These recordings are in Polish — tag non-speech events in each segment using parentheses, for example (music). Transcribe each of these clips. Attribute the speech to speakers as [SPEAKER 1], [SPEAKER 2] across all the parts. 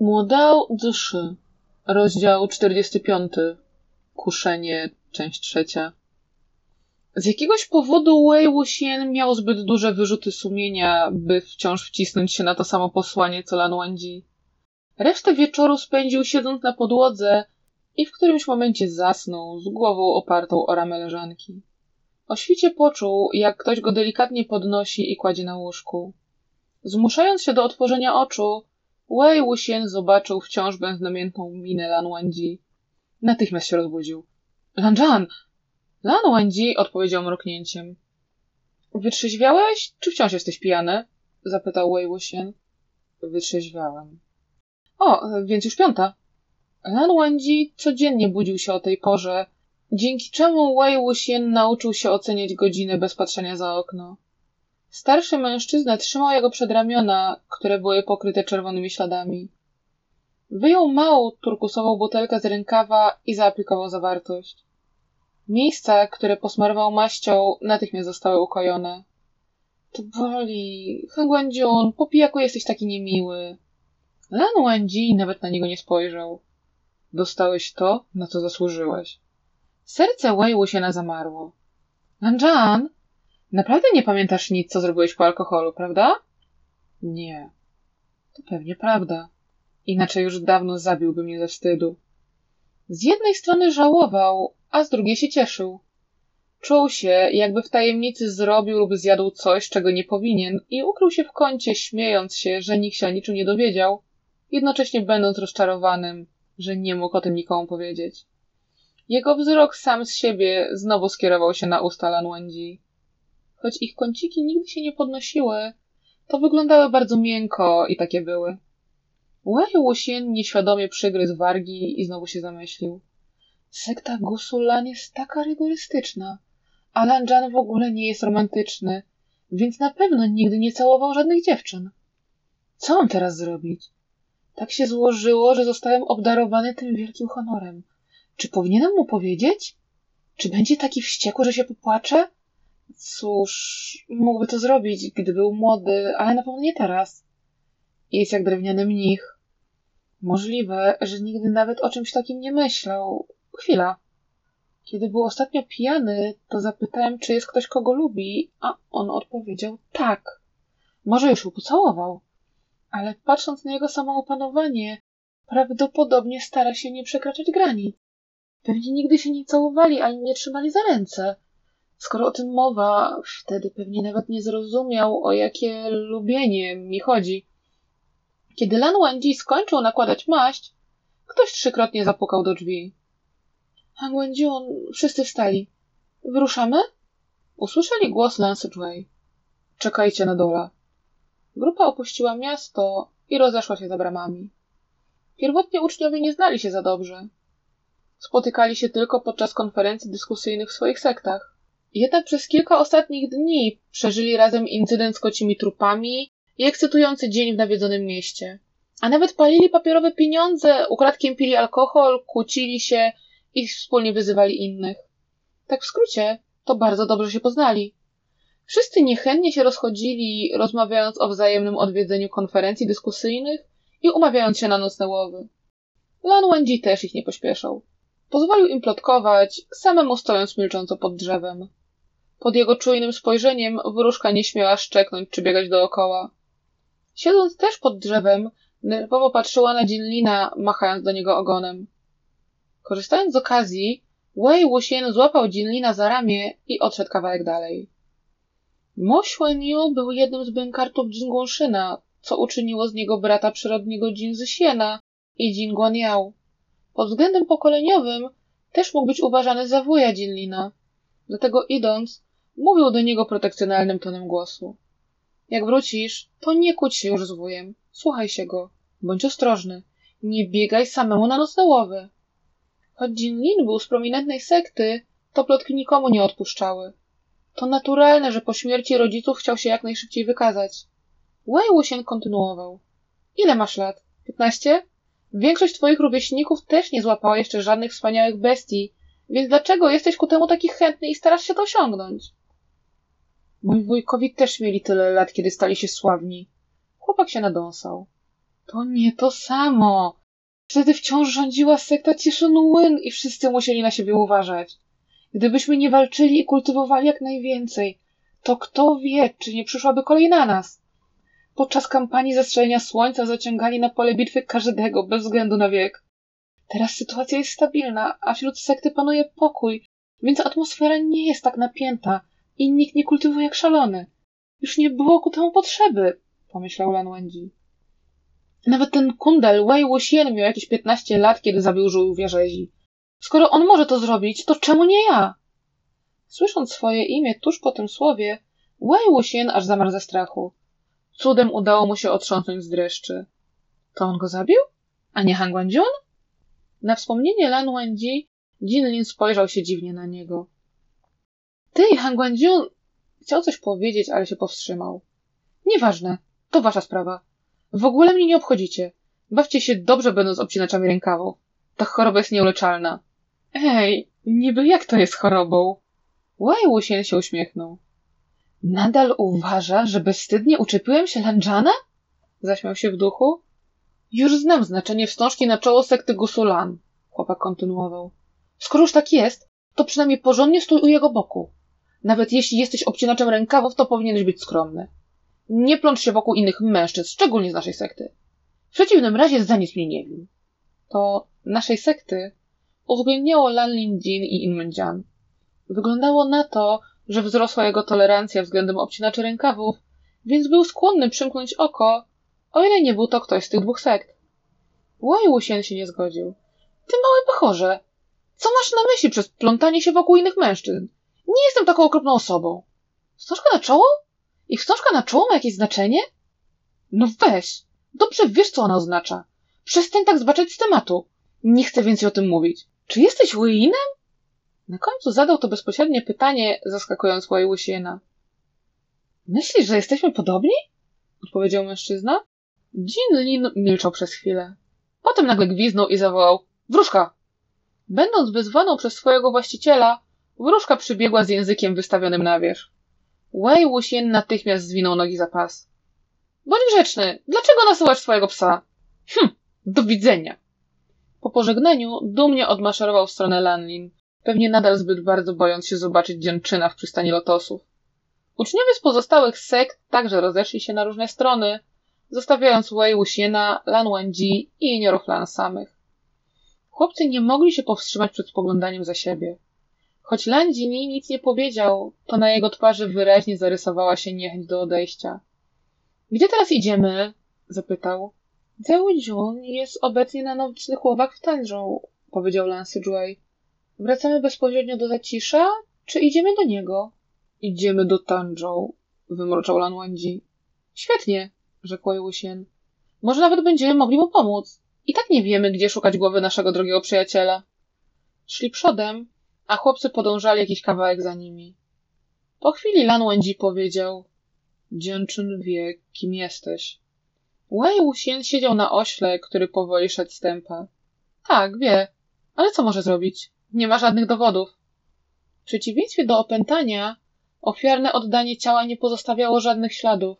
[SPEAKER 1] Młodał duszy. Rozdział 45. Kuszenie, część trzecia. Z jakiegoś powodu Wei Wuxian miał zbyt duże wyrzuty sumienia, by wciąż wcisnąć się na to samo posłanie co Lan Wangji. Resztę wieczoru spędził siedząc na podłodze i w którymś momencie zasnął z głową opartą o ramę leżanki. O świcie poczuł, jak ktoś go delikatnie podnosi i kładzie na łóżku. Zmuszając się do otworzenia oczu, Wei Wuxian zobaczył wciąż beznamiętną minę Lan Wangji. Natychmiast się rozbudził. Lan Zhan! Lan Wangji odpowiedział mruknięciem. Wytrzeźwiałeś, czy wciąż jesteś pijany? zapytał Wei Wuxian. Wytrzeźwiałem. O, więc już piąta. Lan Wangji codziennie budził się o tej porze, dzięki czemu Wei Wuxian nauczył się oceniać godzinę bez patrzenia za okno. Starszy mężczyzna trzymał jego przedramiona, które były pokryte czerwonymi śladami. Wyjął małą turkusową butelkę z rękawa i zaaplikował zawartość. Miejsca, które posmarował maścią, natychmiast zostały ukojone. To boli. Hengwendziun, po pijaku jesteś taki niemiły. Lan Wenji nawet na niego nie spojrzał. Dostałeś to, na co zasłużyłeś. Serce Wei się na zamarło. Lanjan, naprawdę nie pamiętasz nic, co zrobiłeś po alkoholu, prawda? Nie. To pewnie prawda. Inaczej już dawno zabiłby mnie ze wstydu. Z jednej strony żałował, a z drugiej się cieszył. Czuł się, jakby w tajemnicy zrobił lub zjadł coś, czego nie powinien i ukrył się w kącie, śmiejąc się, że nikt się o niczym nie dowiedział, jednocześnie będąc rozczarowanym, że nie mógł o tym nikomu powiedzieć. Jego wzrok sam z siebie znowu skierował się na usta Lanwandzi. Choć ich kąciki nigdy się nie podnosiły, to wyglądały bardzo miękko i takie były. Wei Wuxian nieświadomie przygryzł wargi i znowu się zamyślił. Sekta Gusulan jest taka rygorystyczna, a Lanjan w ogóle nie jest romantyczny, więc na pewno nigdy nie całował żadnych dziewczyn. Co mam teraz zrobić? Tak się złożyło, że zostałem obdarowany tym wielkim honorem. Czy powinienem mu powiedzieć? Czy będzie taki wściekły, że się popłacze? Cóż, mógłby to zrobić, gdy był młody, ale na pewno nie teraz. Jest jak drewniany mnich. Możliwe, że nigdy nawet o czymś takim nie myślał. Chwila. Kiedy był ostatnio pijany, to zapytałem, czy jest ktoś, kogo lubi, a on odpowiedział tak. Może już go pocałował ale patrząc na jego samoopanowanie, prawdopodobnie stara się nie przekraczać granic. Pewnie nigdy się nie całowali ani nie trzymali za ręce. Skoro o tym mowa, wtedy pewnie nawet nie zrozumiał, o jakie lubienie mi chodzi. Kiedy Lan Wenji skończył nakładać maść, ktoś trzykrotnie zapukał do drzwi. Han Wenjiun, wszyscy wstali. Wyruszamy? Usłyszeli głos Lance Jui. Czekajcie na dole. Grupa opuściła miasto i rozeszła się za bramami. Pierwotnie uczniowie nie znali się za dobrze. Spotykali się tylko podczas konferencji dyskusyjnych w swoich sektach. Jednak przez kilka ostatnich dni przeżyli razem incydent z kocimi trupami i ekscytujący dzień w nawiedzonym mieście. A nawet palili papierowe pieniądze, ukradkiem pili alkohol, kłócili się i wspólnie wyzywali innych. Tak w skrócie, to bardzo dobrze się poznali. Wszyscy niechętnie się rozchodzili, rozmawiając o wzajemnym odwiedzeniu konferencji dyskusyjnych i umawiając się na nocne łowy. Lan Wenji też ich nie pośpieszał. Pozwolił im plotkować, samemu stojąc milcząco pod drzewem. Pod jego czujnym spojrzeniem wróżka nie śmiała szczeknąć czy biegać dookoła. Siedząc też pod drzewem, nerwowo patrzyła na Jinlina, machając do niego ogonem. Korzystając z okazji, Wei Wuxian złapał Jinlina za ramię i odszedł kawałek dalej. Mo Xuanyu był jednym z bękartów Jingguanszyna, co uczyniło z niego brata przyrodniego Jin Zysiena i Jin Guanyao. Pod względem pokoleniowym też mógł być uważany za wuja Jinlina. Dlatego idąc, mówił do niego protekcjonalnym tonem głosu. Jak wrócisz, to nie kłóć się już z wujem. Słuchaj się go. Bądź ostrożny. Nie biegaj samemu na nocne łowy. Choć Jinlin był z prominentnej sekty, to plotki nikomu nie odpuszczały. To naturalne, że po śmierci rodziców chciał się jak najszybciej wykazać. Wei Wuxian kontynuował. Ile masz lat? Piętnaście? Większość twoich rówieśników też nie złapała jeszcze żadnych wspaniałych bestii, więc dlaczego jesteś ku temu taki chętny i starasz się to osiągnąć? Moi wujkowi też mieli tyle lat, kiedy stali się sławni. Chłopak się nadąsał. To nie to samo. Wtedy wciąż rządziła sekta Cieszyn i wszyscy musieli na siebie uważać. Gdybyśmy nie walczyli i kultywowali jak najwięcej, to kto wie, czy nie przyszłaby kolej na nas. Podczas kampanii zestrzelenia słońca zaciągali na pole bitwy każdego, bez względu na wiek. Teraz sytuacja jest stabilna, a wśród sekty panuje pokój, więc atmosfera nie jest tak napięta i nikt nie kultywuje jak szalony. Już nie było ku temu potrzeby, pomyślał Lan Wendi. Nawet ten kundel Wei Wuxian miał jakieś piętnaście lat, kiedy zabił żółwia rzezi. Skoro on może to zrobić, to czemu nie ja? Słysząc swoje imię tuż po tym słowie, Wei Wuxian aż zamarł ze strachu. Cudem udało mu się otrząsnąć z dreszczy. To on go zabił? A nie Han Guangjun? Na wspomnienie Lan Wangji, Jin Lin spojrzał się dziwnie na niego. I Han chciał coś powiedzieć, ale się powstrzymał. Nieważne, to wasza sprawa. W ogóle mnie nie obchodzicie. Bawcie się dobrze, będąc obcinaczami rękawów. Ta choroba jest nieuleczalna. Ej, niby jak to jest chorobą? Wei Wuxian się uśmiechnął. Nadal uważa, że bezstydnie uczepiłem się Lanjana? Zaśmiał się w duchu. Już znam znaczenie wstążki na czoło sekty Gusulan, chłopak kontynuował. Skoro już tak jest, to przynajmniej porządnie stój u jego boku. Nawet jeśli jesteś obcinaczem rękawów, to powinieneś być skromny. Nie plącz się wokół innych mężczyzn, szczególnie z naszej sekty. W przeciwnym razie za nic mnie nie wiem. To naszej sekty uwzględniało Lan Jin i In Jian. Wyglądało na to, że wzrosła jego tolerancja względem obcinaczy rękawów, więc był skłonny przymknąć oko, o ile nie był to ktoś z tych dwóch sekt. Wei Wuxian się nie zgodził. Ty mały bachorze, co masz na myśli przez plątanie się wokół innych mężczyzn? Nie jestem taką okropną osobą. Wstążka na czoło? I wstążka na czoło ma jakieś znaczenie? No weź. Dobrze wiesz, co ona oznacza. Przestań tak zbaczać z tematu. Nie chcę więcej o tym mówić. Czy jesteś Wyinem? Na końcu zadał to bezpośrednie pytanie, zaskakując Wei Wuxiena. Myślisz, że jesteśmy podobni? Odpowiedział mężczyzna. Jin Lin milczał przez chwilę. Potem nagle gwiznął i zawołał. Wróżka! Będąc wyzwaną przez swojego właściciela, wróżka przybiegła z językiem wystawionym na wierzch. Wei Wuxian natychmiast zwinął nogi za pas. Bądź grzeczny. Dlaczego nasyłasz swojego psa? Hm, do widzenia. Po pożegnaniu dumnie odmaszerował w stronę Lanlin, pewnie nadal zbyt bardzo bojąc się zobaczyć dzięczyna w przystani lotosów. Uczniowie z pozostałych sekt także rozeszli się na różne strony, zostawiając Wei Wuxiena, Lan Wenji i juniorów Lan samych. Chłopcy nie mogli się powstrzymać przed spoglądaniem za siebie. Choć Lan Jini nic nie powiedział, to na jego twarzy wyraźnie zarysowała się niechęć do odejścia. Gdzie teraz idziemy? zapytał. Zhao Jun jest obecnie na nocnych łowach w Tanzhou, powiedział Lan Sidway. Wracamy bezpośrednio do Zacisza, czy idziemy do niego? Idziemy do Tanzhou, wymruczał Lan Wangji. Świetnie, rzekł Lusien. Może nawet będziemy mogli mu pomóc. I tak nie wiemy, gdzie szukać głowy naszego drogiego przyjaciela. Szli przodem, a chłopcy podążali jakiś kawałek za nimi. Po chwili Lan Wendzi powiedział Dzięczyn wie, kim jesteś. Wei Wuxian siedział na ośle, który powoli szedł stępa. Tak, wie. Ale co może zrobić? Nie ma żadnych dowodów. W przeciwieństwie do opętania, ofiarne oddanie ciała nie pozostawiało żadnych śladów.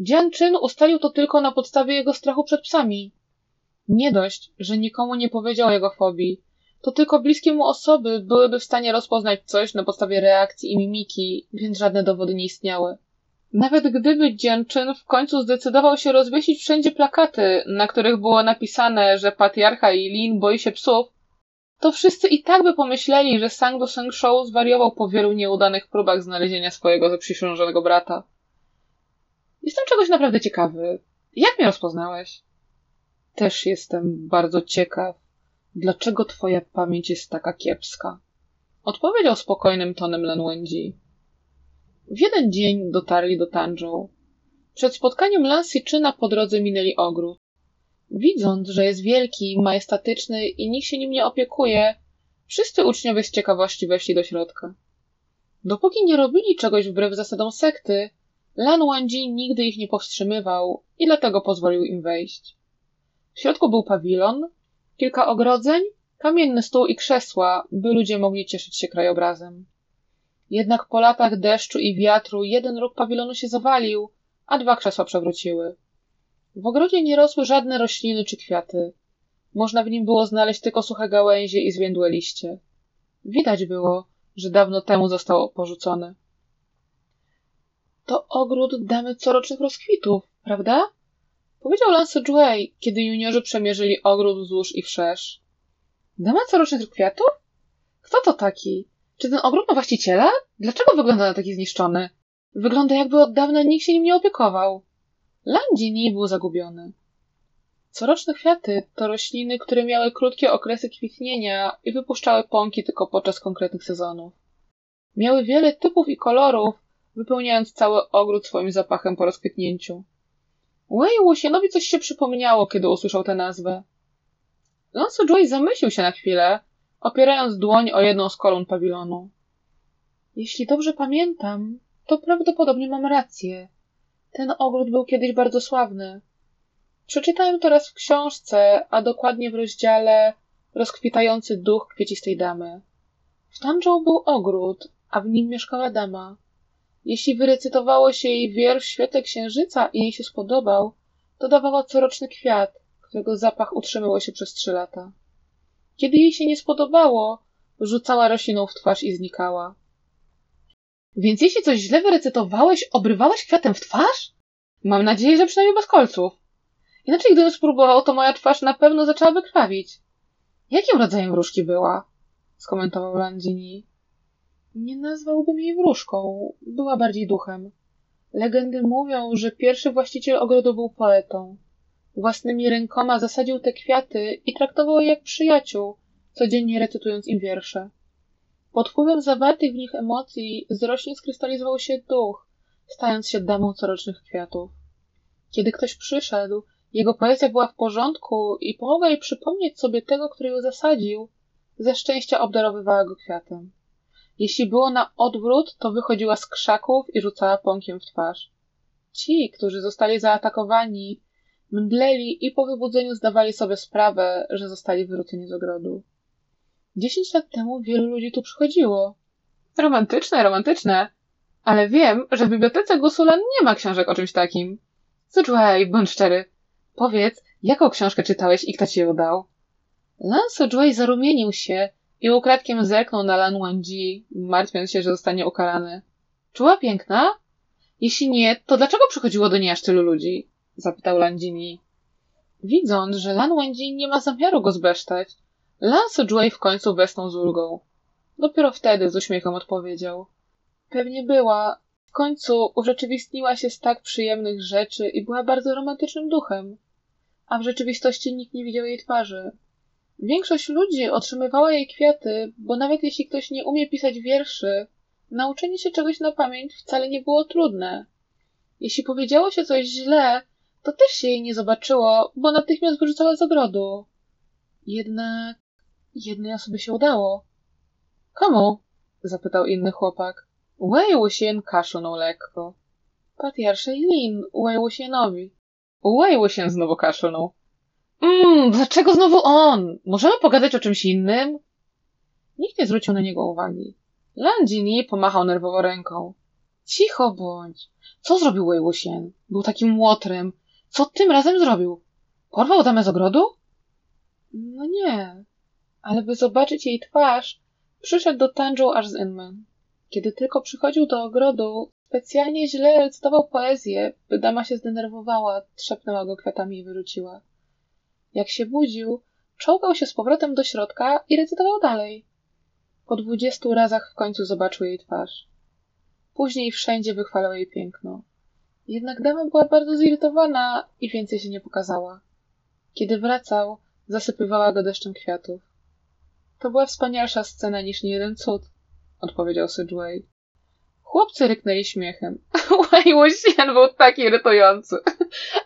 [SPEAKER 1] Dzian Czyn ustalił to tylko na podstawie jego strachu przed psami. Nie dość, że nikomu nie powiedział o jego fobii, to tylko bliskie mu osoby byłyby w stanie rozpoznać coś na podstawie reakcji i mimiki, więc żadne dowody nie istniały. Nawet gdyby Dzianczyn w końcu zdecydował się rozwiesić wszędzie plakaty, na których było napisane, że patriarcha i Lin boi się psów, to wszyscy i tak by pomyśleli, że Sang Do Seng Shou zwariował po wielu nieudanych próbach znalezienia swojego zaprzysiężonego brata. Jestem czegoś naprawdę ciekawy. Jak mnie rozpoznałeś? Też jestem bardzo ciekaw, dlaczego twoja pamięć jest taka kiepska. Odpowiedział spokojnym tonem Len Wenji. W jeden dzień dotarli do Tanzhou. Przed spotkaniem Lan Siczyna po drodze minęli ogród. Widząc, że jest wielki, majestatyczny i nikt się nim nie opiekuje, wszyscy uczniowie z ciekawości weszli do środka. Dopóki nie robili czegoś wbrew zasadom sekty, Lan Wangji nigdy ich nie powstrzymywał i dlatego pozwolił im wejść. W środku był pawilon, kilka ogrodzeń, kamienny stół i krzesła, by ludzie mogli cieszyć się krajobrazem. Jednak po latach deszczu i wiatru jeden róg pawilonu się zawalił, a dwa krzesła przewróciły. W ogrodzie nie rosły żadne rośliny czy kwiaty. Można w nim było znaleźć tylko suche gałęzie i zwiędłe liście. Widać było, że dawno temu został porzucony. To ogród damy corocznych rozkwitów, prawda? Powiedział Lance Joy, kiedy juniorzy przemierzyli ogród wzdłuż i wszerz. Dama corocznych kwiatów? Kto to taki? Czy ten ogród ma właściciela? Dlaczego wygląda na taki zniszczony? Wygląda jakby od dawna nikt się nim nie opiekował. Landini był zagubiony. Coroczne kwiaty to rośliny, które miały krótkie okresy kwitnienia i wypuszczały pąki tylko podczas konkretnych sezonów. Miały wiele typów i kolorów, wypełniając cały ogród swoim zapachem po rozkwitnięciu. Way Łusienowi coś się przypomniało, kiedy usłyszał tę nazwę. Lonsu Joy zamyślił się na chwilę, opierając dłoń o jedną z kolumn pawilonu. Jeśli dobrze pamiętam, to prawdopodobnie mam rację. Ten ogród był kiedyś bardzo sławny. Przeczytałem to raz w książce, a dokładnie w rozdziale Rozkwitający duch kwiecistej damy. W Tanżą był ogród, a w nim mieszkała dama. Jeśli wyrecytowało się jej wiersz świetle księżyca i jej się spodobał, to dawała coroczny kwiat, którego zapach utrzymywał się przez trzy lata. Kiedy jej się nie spodobało, rzucała rośliną w twarz i znikała. Więc jeśli coś źle wyrecytowałeś, obrywałeś kwiatem w twarz? Mam nadzieję, że przynajmniej bez kolców. Inaczej gdybym spróbował, to moja twarz na pewno zaczęłaby krwawić. Jakim rodzajem wróżki była? skomentował Landini. Nie nazwałbym jej wróżką. Była bardziej duchem. Legendy mówią, że pierwszy właściciel ogrodu był poetą. Własnymi rękoma zasadził te kwiaty i traktował je jak przyjaciół, codziennie recytując im wiersze. Pod wpływem zawartych w nich emocji z roślin skrystalizował się duch, stając się damą corocznych kwiatów. Kiedy ktoś przyszedł, jego poezja była w porządku i pomogła jej przypomnieć sobie tego, który ją zasadził, ze szczęścia obdarowywała go kwiatem. Jeśli było na odwrót, to wychodziła z krzaków i rzucała pąkiem w twarz. Ci, którzy zostali zaatakowani, mdleli i po wybudzeniu zdawali sobie sprawę, że zostali wyrzuceni z ogrodu. Dziesięć lat temu wielu ludzi tu przychodziło. Romantyczne, romantyczne. Ale wiem, że w bibliotece Gusulan nie ma książek o czymś takim. Słuchaj, bądź szczery. Powiedz, jaką książkę czytałeś i kto ci ją dał? Lan Joy zarumienił się i ukradkiem zerknął na Lan Wangji, martwiąc się, że zostanie ukarany. Czuła piękna? Jeśli nie, to dlaczego przychodziło do niej aż tylu ludzi? zapytał Landini. Widząc, że Lan Wangji nie ma zamiaru go zbesztać, Lan Joy w końcu westnął z ulgą. Dopiero wtedy z uśmiechem odpowiedział. Pewnie była. W końcu urzeczywistniła się z tak przyjemnych rzeczy i była bardzo romantycznym duchem. A w rzeczywistości nikt nie widział jej twarzy. Większość ludzi otrzymywała jej kwiaty, bo nawet jeśli ktoś nie umie pisać wierszy, nauczenie się czegoś na pamięć wcale nie było trudne. Jeśli powiedziało się coś źle, to też się jej nie zobaczyło, bo natychmiast wyrzucała z ogrodu. Jednak jednej osobie się udało. Komu? zapytał inny chłopak. Wei Wuxian kaszlnął lekko. Patriarsze Lin, Wei Wuxianowi. Wei Wuxian znowu kaszlnął. Mmm, dlaczego znowu on? Możemy pogadać o czymś innym? Nikt nie zwrócił na niego uwagi. Landini pomachał nerwowo ręką. Cicho bądź. Co zrobił Wei? Był takim łotrem. Co tym razem zrobił? Porwał damę z ogrodu? No nie. Ale by zobaczyć jej twarz, przyszedł do Tanżu aż z Inman. Kiedy tylko przychodził do ogrodu, specjalnie źle recytował poezję, by dama się zdenerwowała, trzepnęła go kwiatami i wyrzuciła. Jak się budził, czołgał się z powrotem do środka i recytował dalej. Po dwudziestu razach w końcu zobaczył jej twarz. Później wszędzie wychwalał jej piękno. Jednak dama była bardzo zirytowana i więcej się nie pokazała. Kiedy wracał, zasypywała go deszczem kwiatów. To była wspanialsza scena niż niejeden cud, odpowiedział Sidway. Chłopcy ryknęli śmiechem. (laughs) Wei Wuxian był taki irytujący.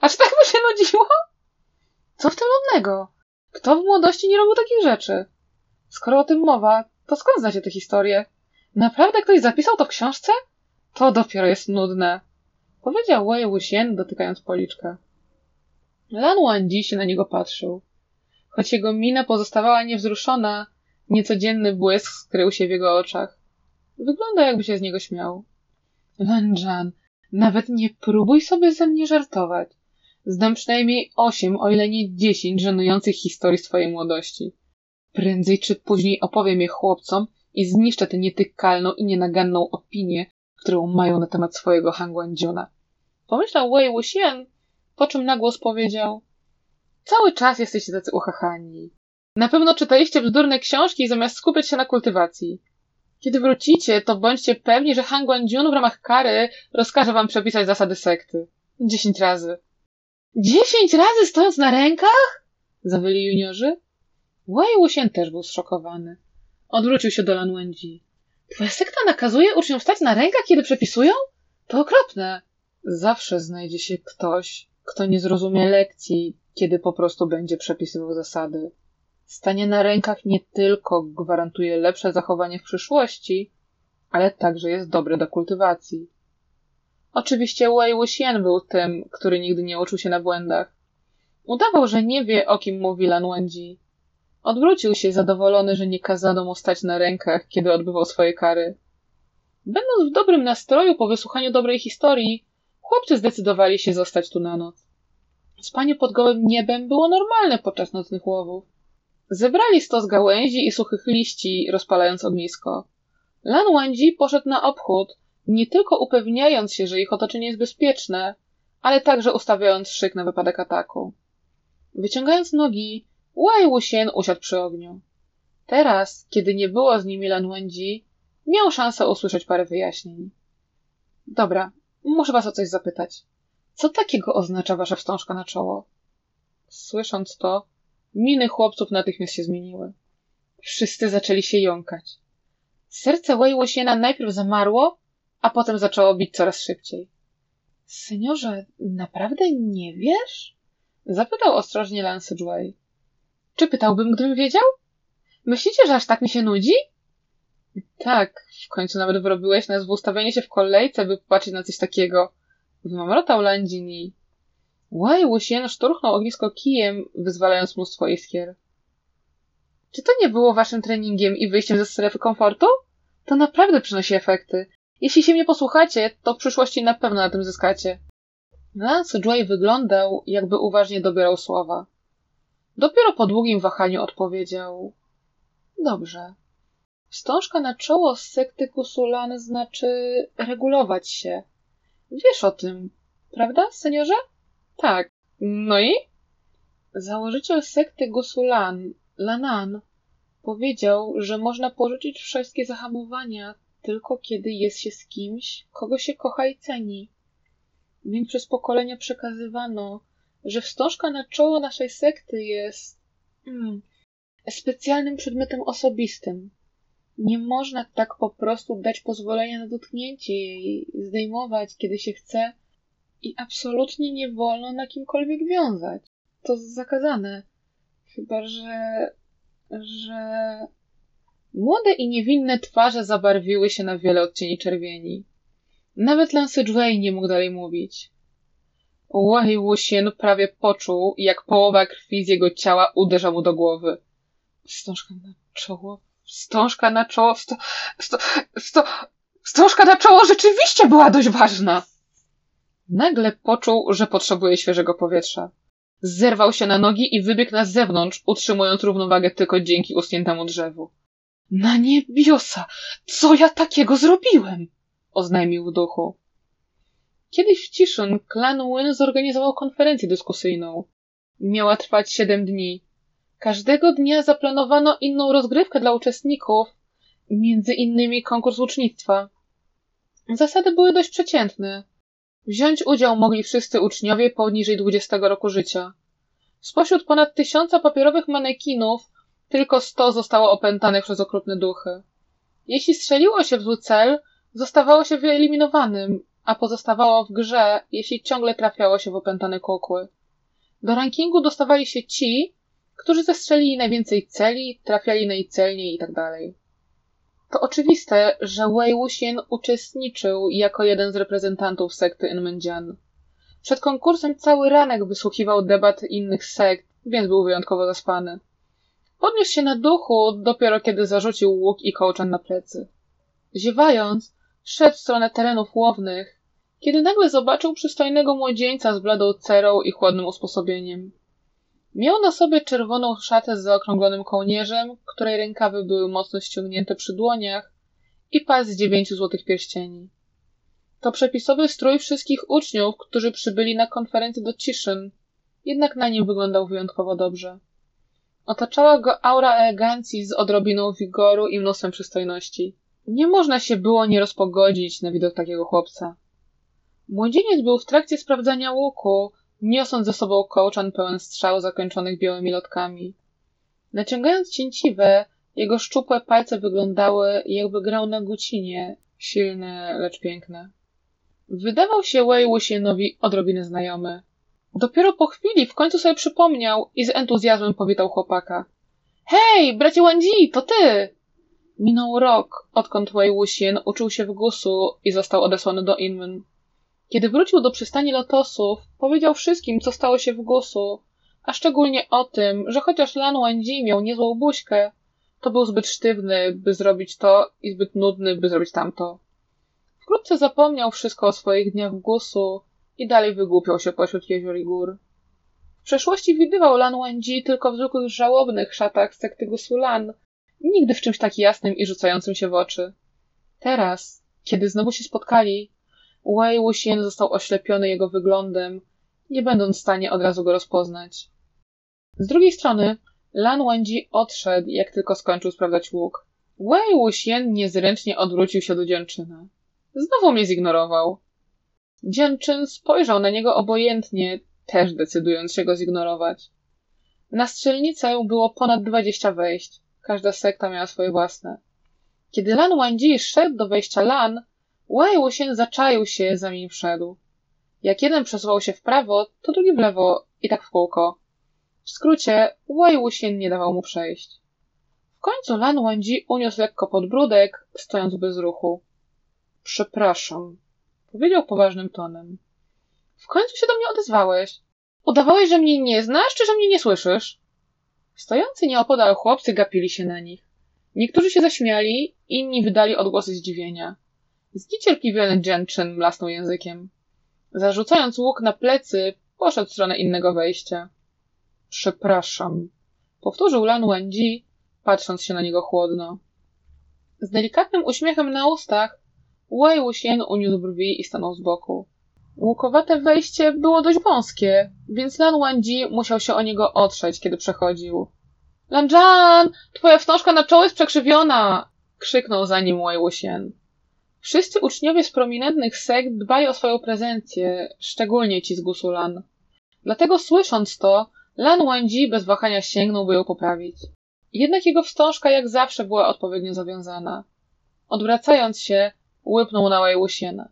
[SPEAKER 1] Aż tak mu się nudziło? Co w tym nudnego? Kto w młodości nie robił takich rzeczy? Skoro o tym mowa, to skąd znacie tę historię? Naprawdę ktoś zapisał to w książce? To dopiero jest nudne. Powiedział Wei Wuxian, dotykając policzka. Lan Wangji się na niego patrzył. Choć jego mina pozostawała niewzruszona, niecodzienny błysk skrył się w jego oczach. Wygląda jakby się z niego śmiał. Lan Jan, nawet nie próbuj sobie ze mnie żartować. Znam przynajmniej osiem, o ile nie dziesięć żenujących historii z twojej młodości. Prędzej czy później opowiem je chłopcom i zniszczę tę nietykalną i nienaganną opinię, którą mają na temat swojego Hangwandziuna. Pomyślał Wei Wuxian, po czym na głos powiedział Cały czas jesteście tacy uchachani. Na pewno czytaliście bzdurne książki zamiast skupiać się na kultywacji. Kiedy wrócicie, to bądźcie pewni, że Han w ramach kary rozkaże wam przepisać zasady sekty. Dziesięć razy. Dziesięć razy stojąc na rękach? Zawyli juniorzy. Wei Wuxian też był zszokowany. Odwrócił się do Lan Wenji. Twoja sekta nakazuje uczniom stać na rękach, kiedy przepisują? To okropne. Zawsze znajdzie się ktoś, kto nie zrozumie lekcji, kiedy po prostu będzie przepisywał zasady. Stanie na rękach nie tylko gwarantuje lepsze zachowanie w przyszłości, ale także jest dobre do kultywacji. Oczywiście Wei Wuxian był tym, który nigdy nie uczył się na błędach. Udawał, że nie wie, o kim mówi Lan Wenji. Odwrócił się zadowolony, że nie kazano mu stać na rękach, kiedy odbywał swoje kary. Będąc w dobrym nastroju po wysłuchaniu dobrej historii, chłopcy zdecydowali się zostać tu na noc. Spanie pod gołym niebem było normalne podczas nocnych łowów. Zebrali stos gałęzi i suchych liści, rozpalając ognisko. Lan Wendzi poszedł na obchód, nie tylko upewniając się, że ich otoczenie jest bezpieczne, ale także ustawiając szyk na wypadek ataku. Wyciągając nogi, Wei Wuxian usiadł przy ogniu. Teraz, kiedy nie było z nimi Lan Wendzi, miał szansę usłyszeć parę wyjaśnień. Dobra, muszę was o coś zapytać. Co takiego oznacza wasza wstążka na czoło? Słysząc to, miny chłopców natychmiast się zmieniły. Wszyscy zaczęli się jąkać. Serce Wei Wuxiana najpierw zamarło, a potem zaczęło bić coraz szybciej. Seniorze, naprawdę nie wiesz? Zapytał ostrożnie Wei. Czy pytałbym, gdybym wiedział? Myślicie, że aż tak mi się nudzi? Tak, w końcu nawet wyrobiłeś nas w ustawienie się w kolejce, by popatrzeć na coś takiego. Wymamrotał Landzini. Łaj Łusien szturchnął ognisko kijem, wyzwalając mnóstwo iskier. Czy to nie było waszym treningiem i wyjściem ze strefy komfortu? To naprawdę przynosi efekty. Jeśli się mnie posłuchacie, to w przyszłości na pewno na tym zyskacie. Lance Joy wyglądał, jakby uważnie dobierał słowa. Dopiero po długim wahaniu odpowiedział. Dobrze. Wstążka na czoło z sekty Kusulan znaczy regulować się. Wiesz o tym, prawda, seniorze? Tak. No i? Założyciel sekty Gusulan, Lanan, powiedział, że można porzucić wszystkie zahamowania tylko kiedy jest się z kimś, kogo się kocha i ceni. Więc przez pokolenia przekazywano, że wstążka na czoło naszej sekty jest hmm, specjalnym przedmiotem osobistym. Nie można tak po prostu dać pozwolenia na dotknięcie jej, zdejmować, kiedy się chce i absolutnie nie wolno na kimkolwiek wiązać. To zakazane. Chyba, że... że... Młode i niewinne twarze zabarwiły się na wiele odcieni czerwieni. Nawet Lance Dwayne nie mógł dalej mówić. Wei Wuxian prawie poczuł, jak połowa krwi z jego ciała uderza mu do głowy. Wstążka na czoło, wstążka na czoło, wsto, wsto, wstążka na czoło rzeczywiście była dość ważna. Nagle poczuł, że potrzebuje świeżego powietrza. Zerwał się na nogi i wybiegł na zewnątrz, utrzymując równowagę tylko dzięki uschniętemu drzewu. Na niebiosa! Co ja takiego zrobiłem? oznajmił duchu. Kiedyś w Ciszyn klan Wyn zorganizował konferencję dyskusyjną. Miała trwać siedem dni. Każdego dnia zaplanowano inną rozgrywkę dla uczestników, między innymi konkurs łucznictwa. Zasady były dość przeciętne. Wziąć udział mogli wszyscy uczniowie poniżej 20 roku życia. Spośród ponad tysiąca papierowych manekinów tylko sto zostało opętanych przez okrutne duchy. Jeśli strzeliło się w zły cel, zostawało się wyeliminowanym, a pozostawało w grze, jeśli ciągle trafiało się w opętane kukły. Do rankingu dostawali się ci, którzy zestrzelili najwięcej celi, trafiali najcelniej itd. Tak to oczywiste, że Wei Wuxian uczestniczył jako jeden z reprezentantów sekty Enmenjian. Przed konkursem cały ranek wysłuchiwał debat innych sekt, więc był wyjątkowo zaspany. Podniósł się na duchu dopiero kiedy zarzucił łuk i kołczan na plecy. Ziewając, szedł w stronę terenów łownych, kiedy nagle zobaczył przystojnego młodzieńca z bladą cerą i chłodnym usposobieniem. Miał na sobie czerwoną szatę z zaokrąglonym kołnierzem, której rękawy były mocno ściągnięte przy dłoniach i pas z dziewięciu złotych pierścieni. To przepisowy strój wszystkich uczniów, którzy przybyli na konferencję do Ciszyn, jednak na nim wyglądał wyjątkowo dobrze. Otaczała go aura elegancji z odrobiną wigoru i mnóstwem przystojności. Nie można się było nie rozpogodzić na widok takiego chłopca. Młodzieniec był w trakcie sprawdzania łuku, niosąc ze sobą kołczan pełen strzał zakończonych białymi lotkami. Naciągając cięciwe, jego szczupłe palce wyglądały, jakby grał na gucinie, silne, lecz piękne. Wydawał się Wei odrobinę znajomy. Dopiero po chwili w końcu sobie przypomniał i z entuzjazmem powitał chłopaka. Hej, bracie Wandzi, to ty! Minął rok, odkąd Wei Wuxian uczył się w Gusu i został odesłany do Inmen. Kiedy wrócił do przystani lotosów, powiedział wszystkim, co stało się w Gusu, a szczególnie o tym, że chociaż Lan Wandzi miał niezłą buźkę, to był zbyt sztywny, by zrobić to i zbyt nudny, by zrobić tamto. Wkrótce zapomniał wszystko o swoich dniach w Gusu i dalej wygłupiał się pośród jezior i gór. W przeszłości widywał Lan Wandzi tylko w zwykłych żałobnych szatach sekty Gusulan, nigdy w czymś tak jasnym i rzucającym się w oczy. Teraz, kiedy znowu się spotkali, Wei Wuxian został oślepiony jego wyglądem, nie będąc w stanie od razu go rozpoznać. Z drugiej strony, Lan Wendzi odszedł, jak tylko skończył sprawdzać łuk. Wei Wuxian niezręcznie odwrócił się do dziewczyny. Znowu mnie zignorował. Dzięczyn spojrzał na niego obojętnie, też decydując się go zignorować. Na strzelnicę było ponad dwadzieścia wejść. Każda sekta miała swoje własne. Kiedy Lan Wandzi szedł do wejścia Lan, Wei Wuxian zaczaił się, zanim wszedł. Jak jeden przesuwał się w prawo, to drugi w lewo i tak w kółko. W skrócie, Wei Wuxian nie dawał mu przejść. W końcu Lan Wandzi uniósł lekko podbródek, stojąc bez ruchu. Przepraszam, powiedział poważnym tonem. W końcu się do mnie odezwałeś. Udawałeś, że mnie nie znasz, czy że mnie nie słyszysz? Stojący nieopodal chłopcy gapili się na nich. Niektórzy się zaśmiali, inni wydali odgłosy zdziwienia. Zniecierpliwiony Gentchen mlasnął językiem. Zarzucając łuk na plecy, poszedł w stronę innego wejścia. Przepraszam, powtórzył Lan Wenji, patrząc się na niego chłodno. Z delikatnym uśmiechem na ustach Wei Wuxian uniósł brwi i stanął z boku. Łukowate wejście było dość wąskie, więc Lan Wenji musiał się o niego otrzeć, kiedy przechodził. Lanjan, twoja wstążka na czoło jest przekrzywiona! krzyknął za nim Wei Wuxian. Wszyscy uczniowie z prominentnych sekt dbają o swoją prezencję, szczególnie ci z Gusulan. Dlatego słysząc to, Lan Wandzi bez wahania sięgnął, by ją poprawić. Jednak jego wstążka jak zawsze była odpowiednio zawiązana. Odwracając się, łypnął na Wei Wuxiena.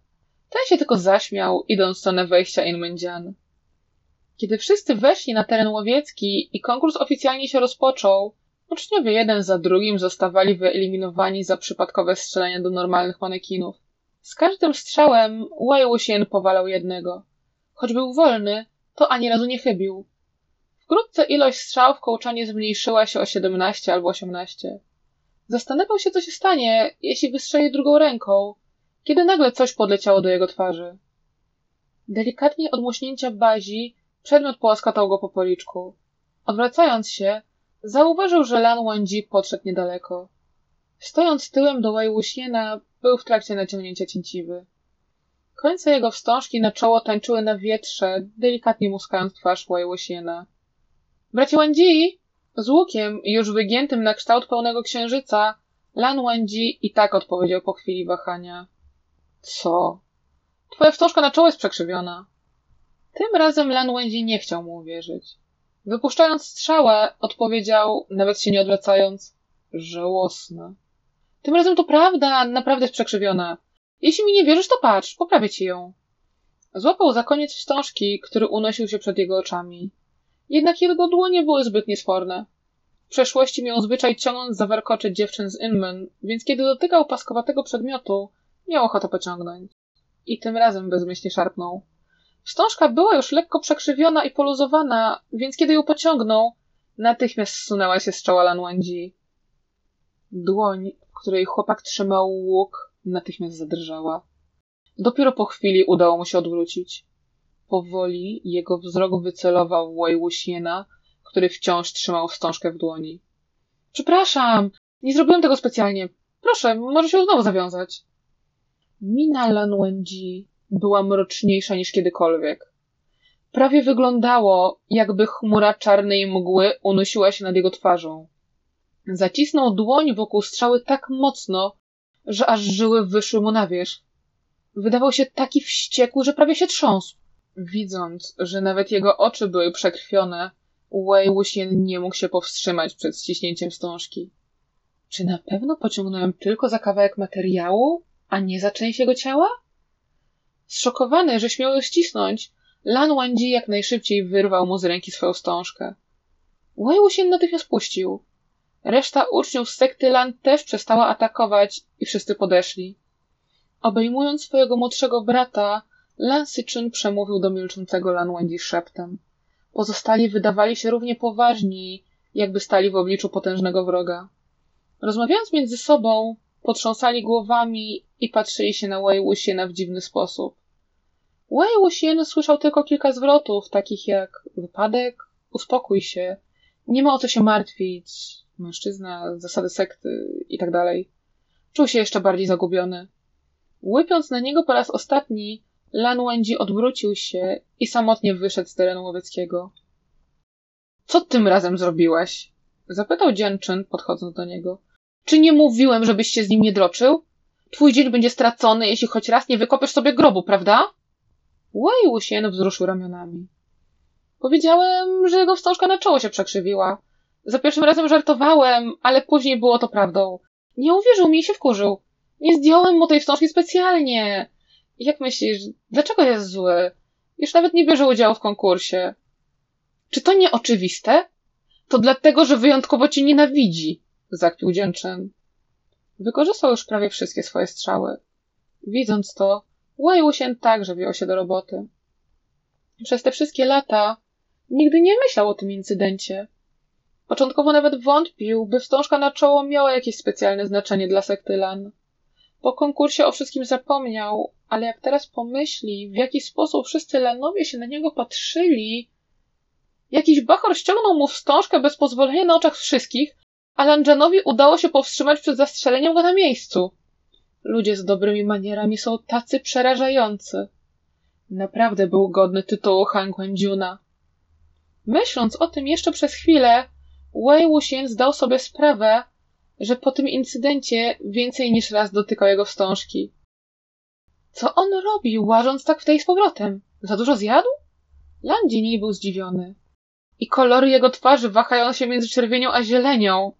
[SPEAKER 1] Ten się tylko zaśmiał, idąc w stronę wejścia Inmendzian. Kiedy wszyscy weszli na teren łowiecki i konkurs oficjalnie się rozpoczął, uczniowie jeden za drugim zostawali wyeliminowani za przypadkowe strzelanie do normalnych manekinów. Z każdym strzałem Wuxian powalał jednego. Choć był wolny, to ani razu nie chybił. Wkrótce ilość strzał w kołczanie zmniejszyła się o 17 albo 18. Zastanawiał się, co się stanie, jeśli wystrzeli drugą ręką, kiedy nagle coś podleciało do jego twarzy. Delikatnie od muśnięcia bazi przedmiot połaskotał go po policzku. Odwracając się, zauważył, że Lan Wandzi podszedł niedaleko. Stojąc tyłem do Wei Wuxiena, był w trakcie naciągnięcia cięciwy. Końce jego wstążki na czoło tańczyły na wietrze, delikatnie muskając twarz Wei Wuxiena. Bracie Wandzi! Z łukiem, już wygiętym na kształt pełnego księżyca, Lan Wandzi i tak odpowiedział po chwili wahania. Co? Twoja wstążka na czoło jest przekrzywiona. Tym razem Lan Wandzi nie chciał mu uwierzyć. Wypuszczając strzałę, odpowiedział, nawet się nie odwracając, żałosne. Tym razem to prawda, naprawdę jest przekrzywiona. Jeśli mi nie wierzysz, to patrz, poprawię ci ją. Złapał za koniec wstążki, który unosił się przed jego oczami. Jednak jego dłonie były zbyt niesforne. W przeszłości miał zwyczaj ciągnąć za warkocze dziewczyn z Inman, więc kiedy dotykał paskowatego przedmiotu, miał ochotę pociągnąć. I tym razem bezmyślnie szarpnął. Wstążka była już lekko przekrzywiona i poluzowana, więc kiedy ją pociągnął, natychmiast zsunęła się z czoła Lanwandzi. Dłoń, w której chłopak trzymał łuk, natychmiast zadrżała. Dopiero po chwili udało mu się odwrócić. Powoli jego wzrok wycelował Wei Wuxiena, który wciąż trzymał wstążkę w dłoni. Przepraszam, nie zrobiłem tego specjalnie. Proszę, może się znowu zawiązać. Mina Lan Wenji była mroczniejsza niż kiedykolwiek. Prawie wyglądało, jakby chmura czarnej mgły unosiła się nad jego twarzą. Zacisnął dłoń wokół strzały tak mocno, że aż żyły wyszły mu na wierzch. Wydawał się taki wściekły, że prawie się trząsł. Widząc, że nawet jego oczy były przekrwione, Wei Wuxian nie mógł się powstrzymać przed ściśnięciem wstążki. Czy na pewno pociągnąłem tylko za kawałek materiału, a nie za część jego ciała? Zszokowany, że śmiał ją ścisnąć, Lan Wangji jak najszybciej wyrwał mu z ręki swoją wstążkę. Wei Wuxian natychmiast puścił. Reszta uczniów z sekty Lan też przestała atakować i wszyscy podeszli. Obejmując swojego młodszego brata, Lan Sichun przemówił do milczącego Lan Wangji szeptem. Pozostali wydawali się równie poważni, jakby stali w obliczu potężnego wroga. Rozmawiając między sobą, potrząsali głowami i patrzyli się na Wei Wuxiena w dziwny sposób. Wei Wuxian słyszał tylko kilka zwrotów, takich jak wypadek, uspokój się, nie ma o co się martwić, mężczyzna, zasady sekty i tak. Czuł się jeszcze bardziej zagubiony. Łypiąc na niego po raz ostatni, Lan Wendzi odwrócił się i samotnie wyszedł z terenu łowieckiego. Co tym razem zrobiłeś? Zapytał Dzianczyn, podchodząc do niego. Czy nie mówiłem, żebyś się z nim nie droczył? Twój dzień będzie stracony, jeśli choć raz nie wykopiesz sobie grobu, prawda? Wei Wuxian wzruszył ramionami. Powiedziałem, że jego wstążka na czoło się przekrzywiła. Za pierwszym razem żartowałem, ale później było to prawdą. Nie uwierzył mi i się wkurzył. Nie zdjąłem mu tej wstążki specjalnie. Jak myślisz, dlaczego jest zły? Już nawet nie bierze udziału w konkursie. Czy to nie oczywiste? To dlatego, że wyjątkowo cię nienawidzi, zakpił dzięczyn. Wykorzystał już prawie wszystkie swoje strzały. Widząc to, Wei Wuxian także wziął się do roboty. Przez te wszystkie lata nigdy nie myślał o tym incydencie. Początkowo nawet wątpił, by wstążka na czoło miała jakieś specjalne znaczenie dla sekty Lan. Po konkursie o wszystkim zapomniał, ale jak teraz pomyśli, w jaki sposób wszyscy Lanowie się na niego patrzyli, jakiś bachor ściągnął mu wstążkę bez pozwolenia na oczach wszystkich, a Lanjanowi udało się powstrzymać przed zastrzeleniem go na miejscu. Ludzie z dobrymi manierami są tacy przerażający. Naprawdę był godny tytułu Han Wendziuna. Myśląc o tym jeszcze przez chwilę, Wei Wuxian zdał sobie sprawę, że po tym incydencie więcej niż raz dotykał jego wstążki. Co on robi, łażąc tak w tej z powrotem? Za dużo zjadł? Landini był zdziwiony. I kolory jego twarzy wahają się między czerwienią a zielenią.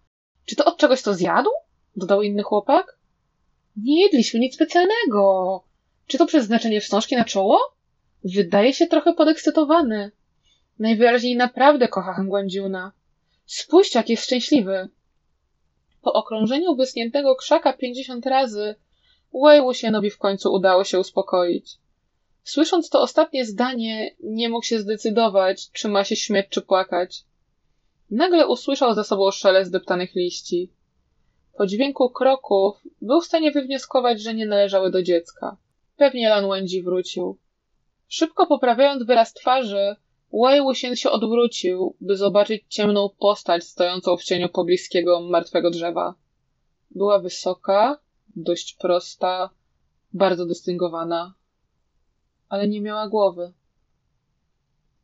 [SPEAKER 1] Czy to od czegoś to zjadł? Dodał inny chłopak. Nie jedliśmy nic specjalnego. Czy to przeznaczenie wstążki na czoło? Wydaje się trochę podekscytowany. Najwyraźniej naprawdę kocha Hangłędziuna. Spójrz, jak jest szczęśliwy. Po okrążeniu wysniętego krzaka pięćdziesiąt razy, Wei Wuxianowi w końcu udało się uspokoić. Słysząc to ostatnie zdanie, nie mógł się zdecydować, czy ma się śmiać, czy płakać. Nagle usłyszał za sobą szelest deptanych liści. Po dźwięku kroków był w stanie wywnioskować, że nie należały do dziecka. Pewnie Lan Wendzi wrócił. Szybko poprawiając wyraz twarzy, Wei się odwrócił, by zobaczyć ciemną postać stojącą w cieniu pobliskiego martwego drzewa. Była wysoka, dość prosta, bardzo dystyngowana, ale nie miała głowy.